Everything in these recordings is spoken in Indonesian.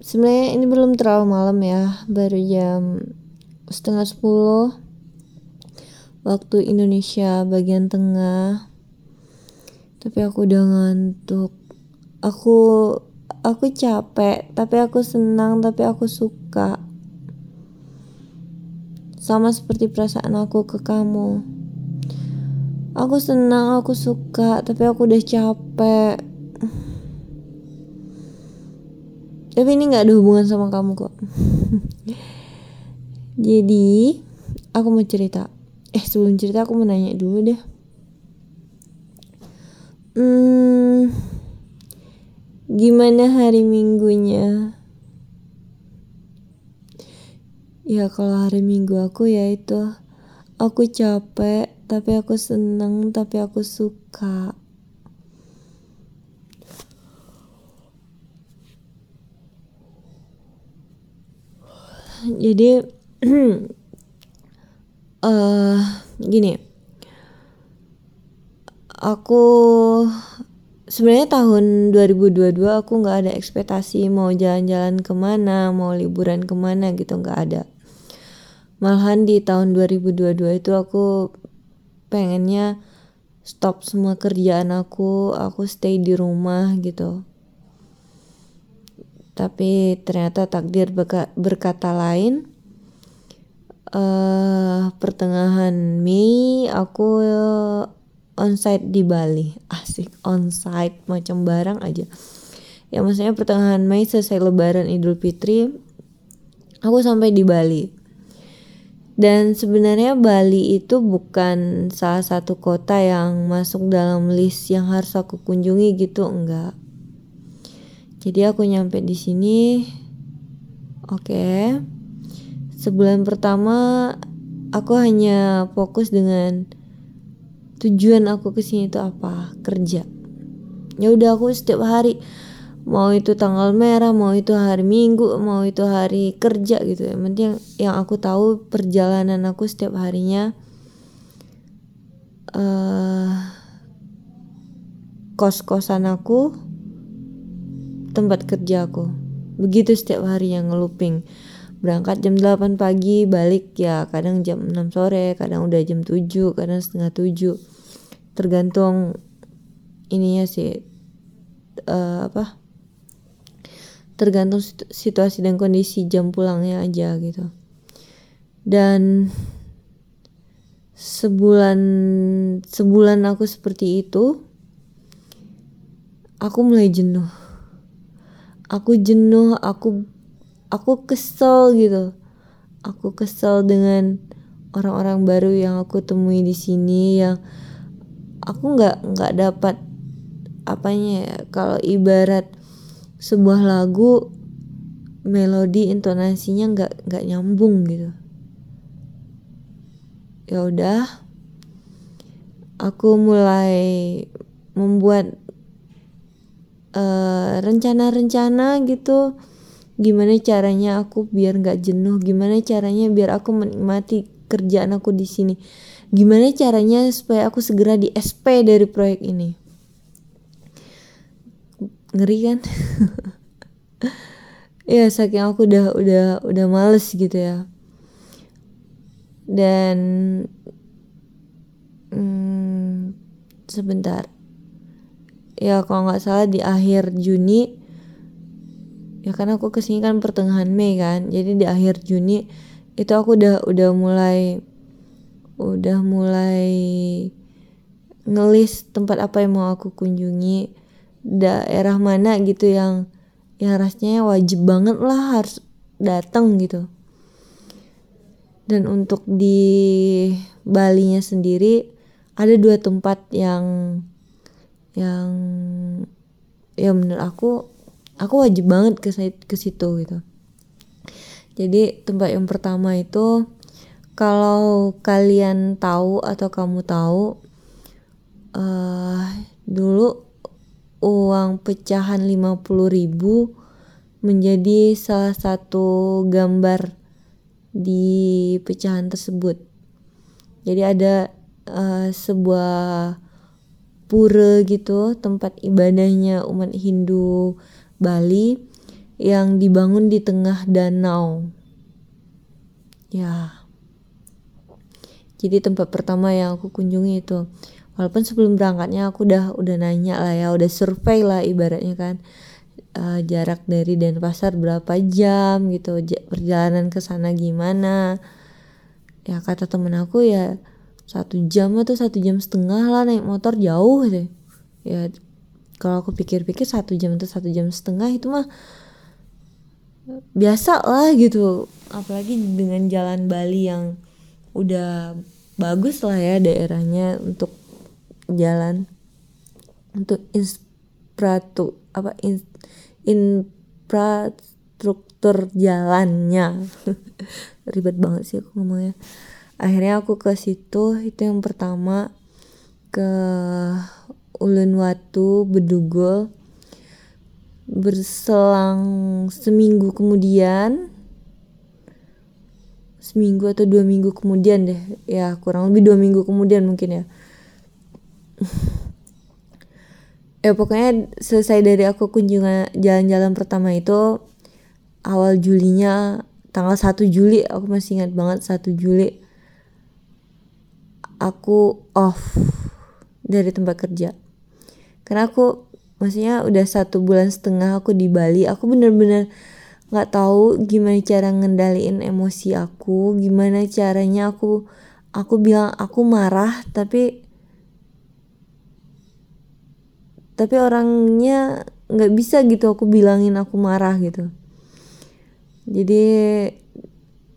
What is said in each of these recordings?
sebenarnya ini belum terlalu malam ya baru jam setengah sepuluh. Waktu Indonesia bagian tengah. Tapi aku udah ngantuk. Aku aku capek tapi aku senang tapi aku suka. Sama seperti perasaan aku ke kamu. Aku senang aku suka tapi aku udah capek tapi ini nggak ada hubungan sama kamu kok jadi aku mau cerita eh sebelum cerita aku mau nanya dulu deh Hmm, gimana hari minggunya? Ya kalau hari minggu aku ya itu aku capek tapi aku seneng tapi aku suka. Jadi uh, gini. Aku sebenarnya tahun 2022 aku nggak ada ekspektasi mau jalan-jalan ke mana mau liburan ke mana gitu nggak ada. Malahan di tahun 2022 itu aku pengennya stop semua kerjaan aku aku stay di rumah gitu tapi ternyata takdir berkata lain uh, pertengahan Mei aku onsite di Bali. Asik onsite macam barang aja. Ya maksudnya pertengahan Mei selesai lebaran Idul Fitri aku sampai di Bali. Dan sebenarnya Bali itu bukan salah satu kota yang masuk dalam list yang harus aku kunjungi gitu enggak jadi aku nyampe di sini. Oke. Okay. sebulan pertama aku hanya fokus dengan tujuan aku ke sini itu apa? Kerja. Ya udah aku setiap hari mau itu tanggal merah mau itu hari minggu mau itu hari kerja gitu. Ya penting yang aku tahu perjalanan aku setiap harinya uh, kos kosan aku tempat kerja aku begitu setiap hari yang ngeluping. Berangkat jam 8 pagi balik ya kadang jam 6 sore kadang udah jam 7 kadang setengah 7 tergantung ininya sih uh, apa? Tergantung situasi dan kondisi jam pulangnya aja gitu. Dan sebulan sebulan aku seperti itu aku mulai jenuh aku jenuh aku aku kesel gitu. Aku kesel dengan orang-orang baru yang aku temui di sini yang aku nggak nggak dapat apanya ya kalau ibarat sebuah lagu melodi intonasinya nggak nggak nyambung gitu. Ya udah aku mulai membuat rencana-rencana uh, gitu. Gimana caranya aku biar nggak jenuh? Gimana caranya biar aku menikmati kerjaan aku di sini? Gimana caranya supaya aku segera di SP dari proyek ini? Ngeri kan? Ya saking aku udah udah udah males gitu ya. Dan hmm, sebentar ya kalau nggak salah di akhir Juni ya karena aku ke sini kan pertengahan Mei kan jadi di akhir Juni itu aku udah udah mulai udah mulai ngelis tempat apa yang mau aku kunjungi daerah mana gitu yang yang rasanya wajib banget lah harus datang gitu. Dan untuk di Bali nya sendiri ada dua tempat yang yang ya menurut aku aku wajib banget ke ke situ gitu. Jadi tempat yang pertama itu kalau kalian tahu atau kamu tahu uh, dulu uang pecahan 50 ribu menjadi salah satu gambar di pecahan tersebut. Jadi ada uh, sebuah pura gitu tempat ibadahnya umat Hindu Bali yang dibangun di tengah danau. Ya. Jadi tempat pertama yang aku kunjungi itu. Walaupun sebelum berangkatnya aku udah udah nanya lah ya udah survei lah ibaratnya kan. Uh, jarak dari Denpasar berapa jam gitu perjalanan ke sana gimana. Ya kata temen aku ya satu jam atau satu jam setengah lah naik motor jauh deh. Ya kalau aku pikir-pikir satu jam atau satu jam setengah itu mah biasa lah gitu. Apalagi dengan jalan Bali yang udah bagus lah ya daerahnya untuk jalan. Untuk infrastruktur apa in, infrastruktur jalannya. Ribet banget sih aku ngomongnya akhirnya aku ke situ itu yang pertama ke Ulun Watu Bedugul. Berselang seminggu kemudian seminggu atau dua minggu kemudian deh ya kurang lebih dua minggu kemudian mungkin ya. Ya pokoknya selesai dari aku kunjungan jalan-jalan pertama itu awal Julinya tanggal 1 Juli aku masih ingat banget 1 Juli aku off dari tempat kerja. Karena aku maksudnya udah satu bulan setengah aku di Bali aku bener-bener nggak tahu gimana cara ngendaliin emosi aku gimana caranya aku aku bilang aku marah tapi tapi orangnya nggak bisa gitu aku bilangin aku marah gitu. Jadi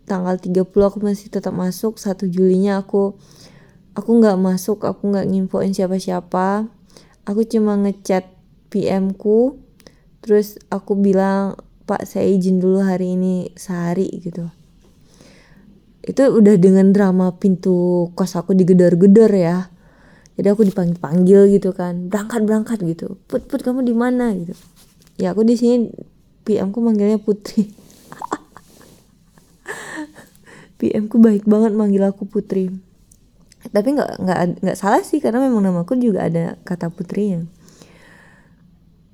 tanggal 30 aku masih tetap masuk satu Julinya aku aku nggak masuk aku nggak nginfoin siapa-siapa. Aku cuma ngechat PM ku terus aku bilang pak saya izin dulu hari ini sehari gitu. Itu udah dengan drama pintu kos aku digedor-gedor ya. Jadi aku dipanggil panggil gitu kan berangkat berangkat gitu. Put put kamu di mana? gitu. Ya aku di sini PM ku manggilnya Putri. PM ku baik banget manggil aku Putri tapi nggak nggak nggak salah sih karena memang namaku juga ada kata putrinya.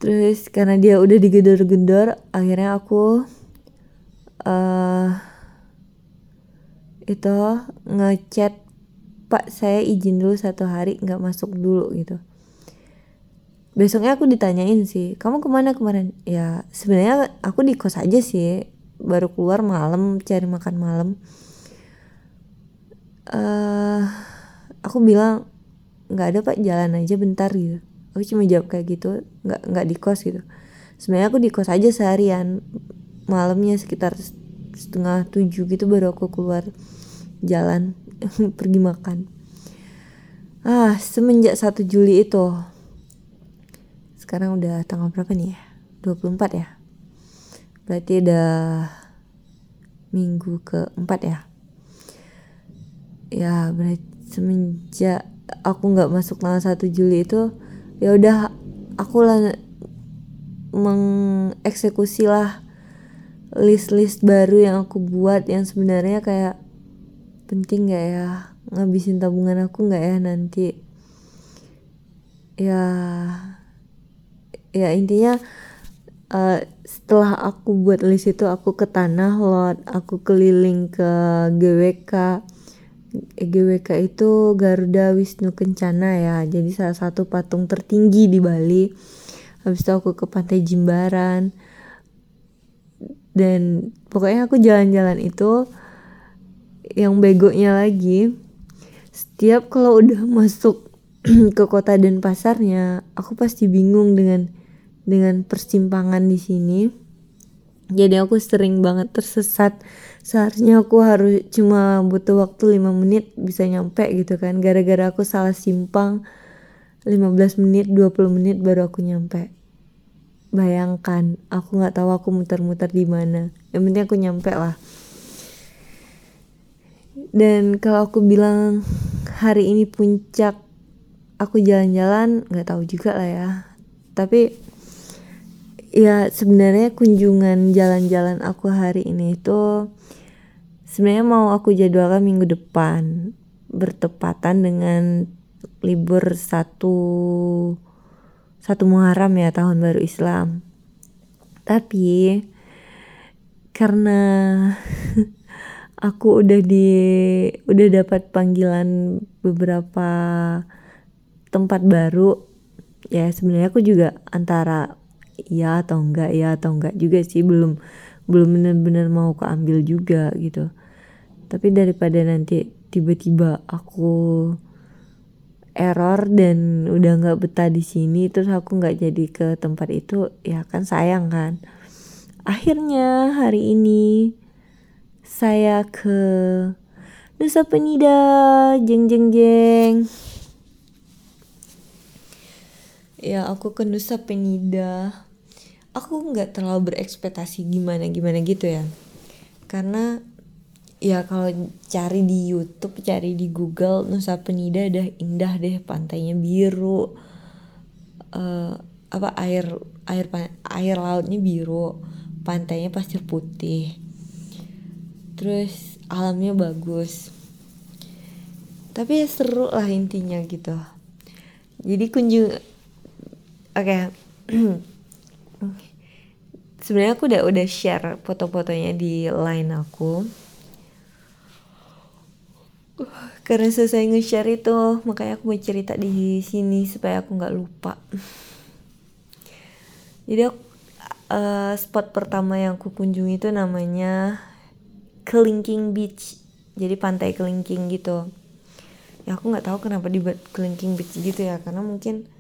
Terus karena dia udah digedor-gedor akhirnya aku uh, itu ngechat pak saya izin dulu satu hari nggak masuk dulu gitu. Besoknya aku ditanyain sih kamu ke mana kemarin? Ya sebenarnya aku di kos aja sih baru keluar malam cari makan malam. Uh, aku bilang nggak ada pak jalan aja bentar gitu. Aku cuma jawab kayak gitu nggak nggak di kos gitu. Sebenarnya aku di kos aja seharian malamnya sekitar setengah tujuh gitu baru aku keluar jalan pergi makan. Ah semenjak 1 Juli itu sekarang udah tanggal berapa nih ya? 24 ya? Berarti udah minggu keempat ya? Ya berarti semenjak aku nggak masuk tanggal 1 Juli itu ya udah aku lah mengeksekusi lah list-list baru yang aku buat yang sebenarnya kayak penting gak ya? Ngabisin tabungan aku nggak ya nanti? Ya ya intinya uh, setelah aku buat list itu aku ke tanah lot aku keliling ke GWK GWK itu Garuda Wisnu Kencana ya. Jadi salah satu patung tertinggi di Bali. Habis itu aku ke Pantai Jimbaran. Dan pokoknya aku jalan-jalan itu yang begonya lagi setiap kalau udah masuk ke kota dan pasarnya aku pasti bingung dengan dengan persimpangan di sini jadi aku sering banget tersesat. Seharusnya aku harus cuma butuh waktu 5 menit bisa nyampe gitu kan. Gara-gara aku salah simpang 15 menit 20 menit baru aku nyampe. Bayangkan aku nggak tahu aku muter-muter di mana. Yang penting aku nyampe lah. Dan kalau aku bilang hari ini puncak aku jalan-jalan nggak tahu juga lah ya. Tapi ya sebenarnya kunjungan jalan-jalan aku hari ini itu sebenarnya mau aku jadwalkan minggu depan bertepatan dengan libur satu satu Muharram ya tahun baru Islam. Tapi karena aku udah di udah dapat panggilan beberapa tempat baru ya sebenarnya aku juga antara iya atau enggak ya atau enggak juga sih belum belum benar-benar mau keambil juga gitu. Tapi daripada nanti tiba-tiba aku error dan udah nggak betah di sini terus aku nggak jadi ke tempat itu ya kan sayang kan. Akhirnya hari ini saya ke Nusa Penida. Jeng jeng jeng. Ya aku ke Nusa Penida aku nggak terlalu berekspektasi gimana gimana gitu ya. Karena ya kalau cari di YouTube cari di Google Nusa Penida udah indah deh pantainya biru. Uh, apa air air air lautnya biru pantainya pasir putih. Terus alamnya bagus. Tapi ya seru lah intinya gitu. Jadi kunjung oke okay. sebenarnya aku udah udah share foto-fotonya di line aku. Karena selesai nge-share itu makanya aku mau cerita di sini supaya aku nggak lupa. Jadi aku, uh, spot pertama yang aku kunjungi itu namanya Kelingking Beach. Jadi pantai Kelingking gitu. Ya aku nggak tahu kenapa dibuat Kelingking Beach gitu ya karena mungkin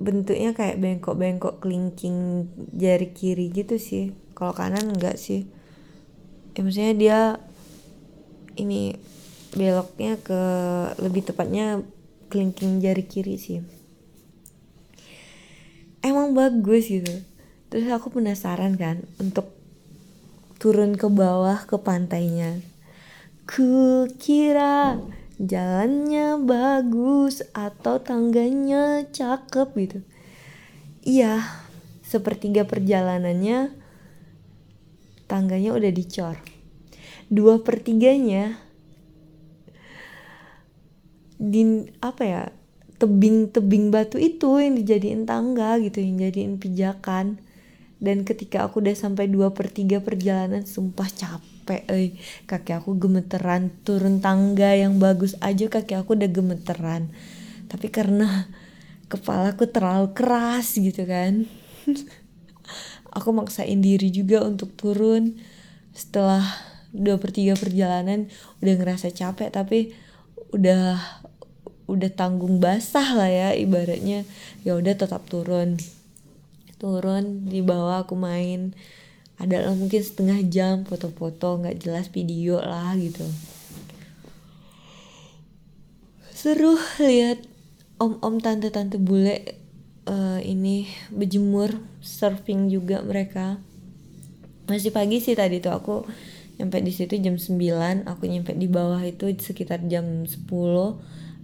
bentuknya kayak bengkok-bengkok kelingking jari kiri gitu sih. Kalau kanan enggak sih. Ya maksudnya dia ini beloknya ke lebih tepatnya kelingking jari kiri sih. Emang bagus gitu. Terus aku penasaran kan untuk turun ke bawah ke pantainya. Ku kira jalannya bagus atau tangganya cakep gitu. Iya, sepertiga perjalanannya tangganya udah dicor. Dua pertiganya di apa ya tebing-tebing batu itu yang dijadiin tangga gitu yang jadiin pijakan dan ketika aku udah sampai dua per tiga perjalanan sumpah capek eh kaki aku gemeteran turun tangga yang bagus aja kaki aku udah gemeteran. Tapi karena kepala aku terlalu keras gitu kan aku maksain diri juga untuk turun. Setelah dua per tiga perjalanan udah ngerasa capek tapi udah udah tanggung basah lah ya ibaratnya. Ya udah tetap turun. Turun di bawah aku main ada mungkin setengah jam foto-foto nggak jelas video lah gitu. Seru lihat om-om tante-tante bule uh, ini berjemur surfing juga mereka. Masih pagi sih tadi tuh aku nyampe di situ jam 9 aku nyampe di bawah itu sekitar jam 10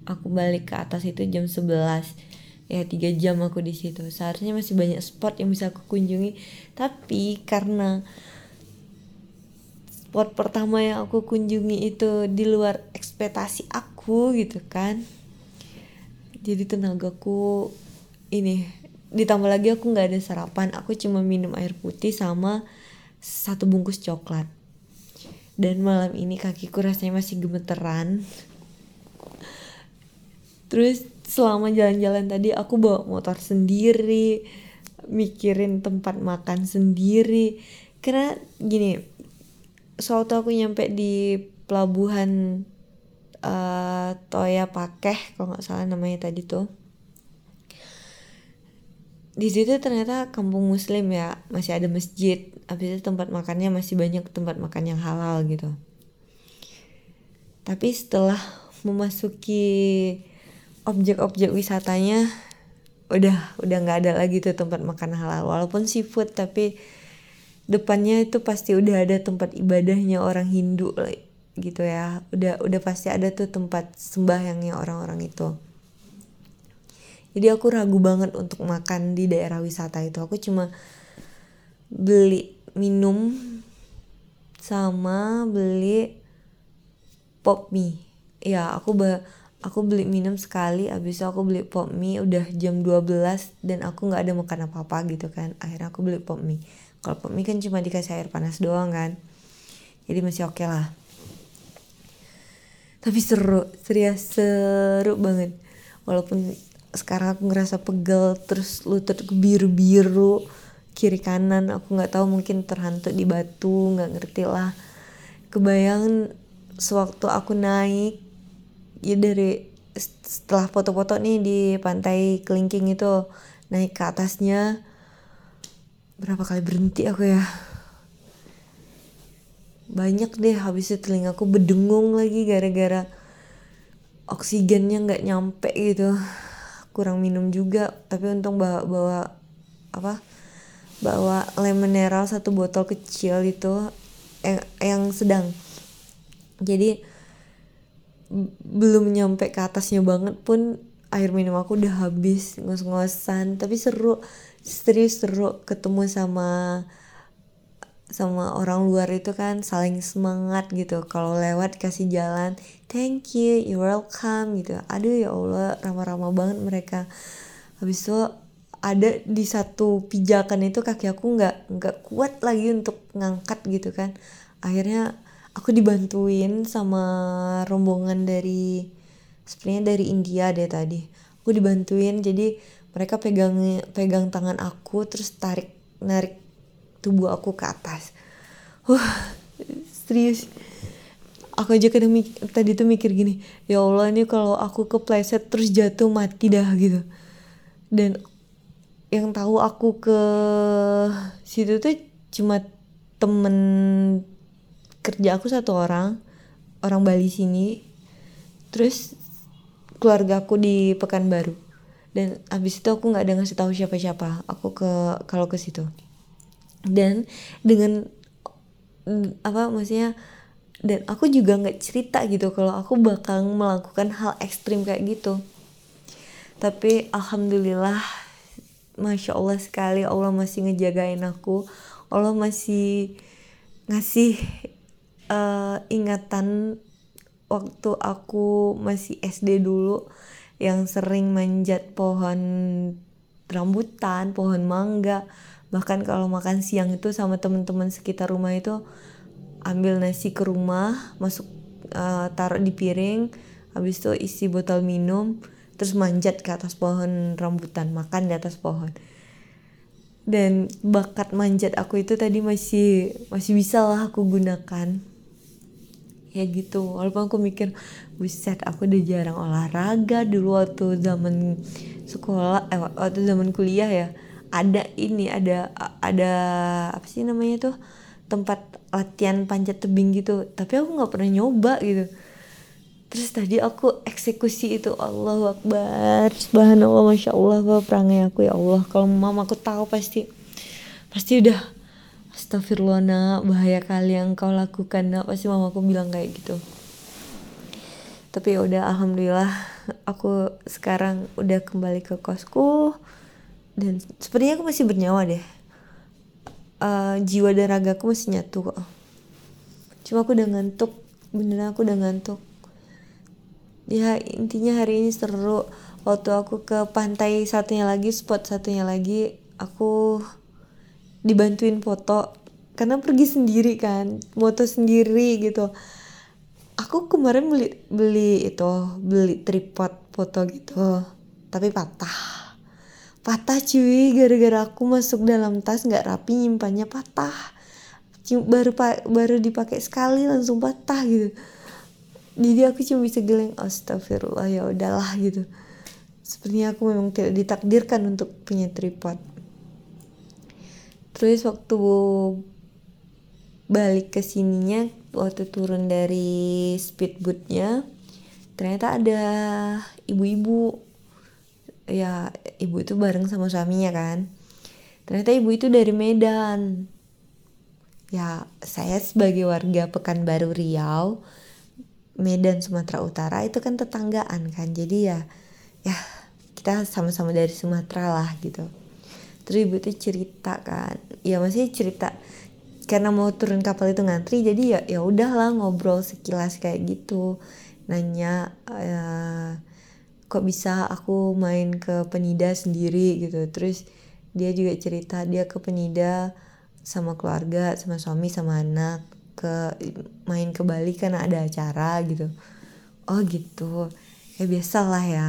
aku balik ke atas itu jam 11 ya tiga jam aku di situ. Seharusnya masih banyak spot yang bisa aku kunjungi. Tapi karena spot pertama yang aku kunjungi itu di luar ekspektasi aku gitu kan. Jadi tenagaku ini ditambah lagi aku nggak ada sarapan. Aku cuma minum air putih sama satu bungkus coklat. Dan malam ini kakiku rasanya masih gemeteran. Terus selama jalan-jalan tadi aku bawa motor sendiri mikirin tempat makan sendiri. Karena gini sewaktu aku nyampe di pelabuhan uh, Toya Pakeh kalau nggak salah namanya tadi tuh di situ ternyata kampung muslim ya masih ada masjid. Habis itu tempat makannya masih banyak tempat makan yang halal gitu. Tapi setelah memasuki objek-objek wisatanya udah udah nggak ada lagi tuh tempat makan halal. Walaupun seafood tapi depannya itu pasti udah ada tempat ibadahnya orang Hindu gitu ya. Udah udah pasti ada tuh tempat sembahyangnya orang-orang itu. Jadi aku ragu banget untuk makan di daerah wisata itu. Aku cuma beli minum sama beli pop mie. Ya aku ba aku beli minum sekali abis itu aku beli pop mie udah jam 12 dan aku nggak ada makan apa-apa gitu kan. Akhirnya aku beli pop mie. Kalau pop mie kan cuma dikasih air panas doang kan. Jadi masih oke okay lah. Tapi seru serius seru banget. Walaupun sekarang aku ngerasa pegel terus lutut biru biru kiri kanan aku nggak tahu mungkin terhantu di batu nggak ngerti lah. Kebayang sewaktu aku naik ya dari setelah foto-foto nih di pantai kelingking itu naik ke atasnya. Berapa kali berhenti aku ya? Banyak deh habis itu telingaku berdengung lagi gara-gara oksigennya nggak nyampe gitu. Kurang minum juga tapi untung bawa bawa apa bawa lemon mineral satu botol kecil itu yang, yang sedang. Jadi belum nyampe ke atasnya banget pun air minum aku udah habis ngos-ngosan. Tapi seru serius seru ketemu sama sama orang luar itu kan saling semangat gitu. Kalau lewat kasih jalan thank you you welcome gitu. Aduh ya Allah ramah-ramah banget mereka. Habis itu ada di satu pijakan itu kaki aku nggak nggak kuat lagi untuk ngangkat gitu kan. Akhirnya aku dibantuin sama rombongan dari sebenarnya dari India deh tadi. Aku dibantuin jadi mereka pegang pegang tangan aku terus tarik narik tubuh aku ke atas. Wah serius. Aku aja kadang tadi tuh mikir gini ya Allah ini kalau aku kepleset terus jatuh mati dah gitu. Dan yang tahu aku ke situ tuh cuma temen kerja aku satu orang orang Bali sini. Terus keluarga aku di Pekanbaru. Dan abis itu aku nggak ada ngasih tahu siapa-siapa. Aku ke kalau ke situ. Dan dengan apa maksudnya dan aku juga nggak cerita gitu kalau aku bakal melakukan hal ekstrim kayak gitu. Tapi alhamdulillah masya Allah sekali Allah masih ngejagain aku. Allah masih ngasih uh, ingatan waktu aku masih SD dulu yang sering manjat pohon rambutan, pohon mangga. Bahkan kalau makan siang itu sama teman-teman sekitar rumah itu ambil nasi ke rumah, masuk uh, taruh di piring, habis itu isi botol minum, terus manjat ke atas pohon rambutan, makan di atas pohon. Dan bakat manjat aku itu tadi masih masih bisa lah aku gunakan ya gitu. Walaupun aku mikir buset aku udah jarang olahraga dulu waktu zaman sekolah eh, waktu zaman kuliah ya. Ada ini ada ada apa sih namanya tuh tempat latihan panjat tebing gitu. Tapi aku nggak pernah nyoba gitu. Terus tadi aku eksekusi itu Allah Akbar. Subhanallah masya Allah perangai aku ya Allah. Kalau mama aku tahu pasti pasti udah Astagfirullah nak, bahaya kali yang kau lakukan nak. Pasti mamaku bilang kayak gitu. Tapi ya udah alhamdulillah aku sekarang udah kembali ke kosku dan sepertinya aku masih bernyawa deh. Uh, jiwa dan ragaku masih nyatu kok. Cuma aku udah ngantuk, beneran aku udah ngantuk. Ya intinya hari ini seru. Waktu aku ke pantai satunya lagi, spot satunya lagi, aku dibantuin foto. Karena pergi sendiri kan foto sendiri gitu. Aku kemarin beli beli itu beli tripod foto gitu tapi patah. Patah cuy gara-gara aku masuk dalam tas nggak rapi nyimpannya patah. Baru baru dipakai sekali langsung patah gitu. Jadi aku cuma bisa geleng astagfirullah ya udahlah gitu. Sepertinya aku memang tidak ditakdirkan untuk punya tripod terus waktu balik ke sininya waktu turun dari speedboatnya ternyata ada ibu-ibu. Ya ibu itu bareng sama suaminya kan. Ternyata ibu itu dari Medan. Ya saya sebagai warga Pekanbaru Riau Medan Sumatera Utara itu kan tetanggaan kan. Jadi ya ya kita sama-sama dari Sumatera lah gitu tuh cerita kan. Ya masih cerita karena mau turun kapal itu ngantri jadi ya ya udahlah ngobrol sekilas kayak gitu. Nanya uh, kok bisa aku main ke Penida sendiri? Gitu. Terus dia juga cerita dia ke Penida sama keluarga sama suami sama anak ke main ke Bali karena ada acara gitu. Oh gitu. Ya biasa lah ya.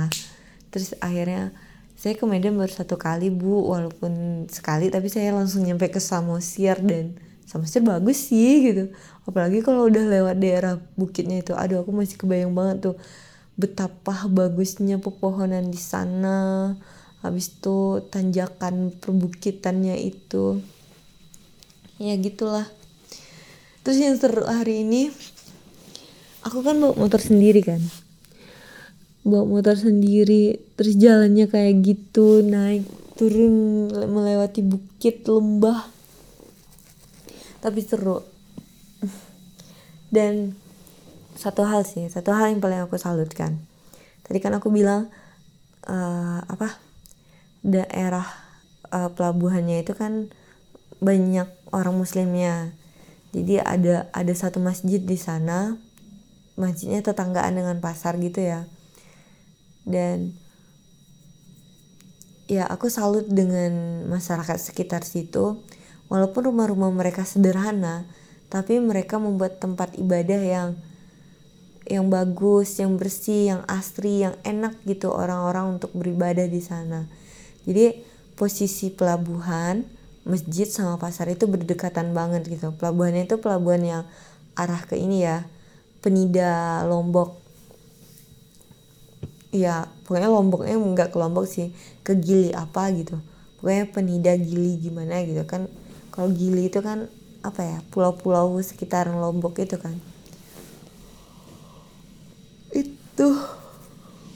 Terus akhirnya saya ke Medan baru satu kali bu. Walaupun sekali tapi saya langsung nyampe ke Samosir dan Samosir bagus sih gitu. Apalagi kalau udah lewat daerah bukitnya itu. Aduh aku masih kebayang banget tuh betapa bagusnya pepohonan di sana. Habis itu tanjakan perbukitannya itu. Ya gitulah. Terus yang seru hari ini aku kan bawa motor sendiri kan bawa motor sendiri terus jalannya kayak gitu naik turun melewati bukit lembah. Tapi seru. Dan satu hal sih satu hal yang paling aku salutkan. Tadi kan aku bilang uh, apa daerah uh, pelabuhannya itu kan banyak orang muslimnya. Jadi ada ada satu masjid di sana masjidnya tetanggaan dengan pasar gitu ya dan ya aku salut dengan masyarakat sekitar situ walaupun rumah-rumah mereka sederhana tapi mereka membuat tempat ibadah yang yang bagus, yang bersih, yang asri, yang enak gitu orang-orang untuk beribadah di sana. Jadi posisi pelabuhan, masjid sama pasar itu berdekatan banget gitu. Pelabuhannya itu pelabuhan yang arah ke ini ya, Penida Lombok ya pokoknya lomboknya nggak ke lombok sih ke gili apa gitu. Pokoknya penida gili gimana gitu kan. Kalau gili itu kan apa ya pulau-pulau sekitaran lombok itu kan. Itu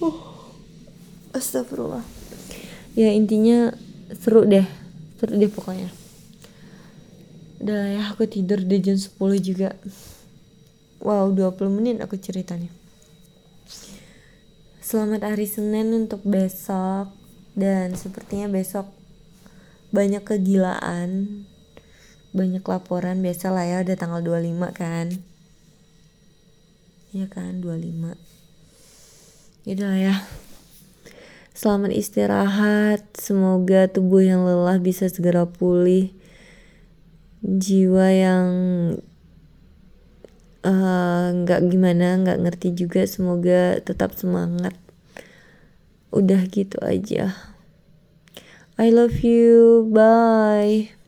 uh, astagfirullah. Ya intinya seru deh seru deh pokoknya. Udah ya aku tidur di jam 10 juga. Wow 20 menit aku ceritanya Selamat hari Senin untuk besok. Dan sepertinya besok banyak kegilaan banyak laporan. Biasa lah ya udah tanggal 25 kan? Ya kan 25 Yaudah ya. Selamat istirahat. Semoga tubuh yang lelah bisa segera pulih. Jiwa yang nggak uh, gimana nggak ngerti juga. Semoga tetap semangat. Udah gitu aja. I love you. Bye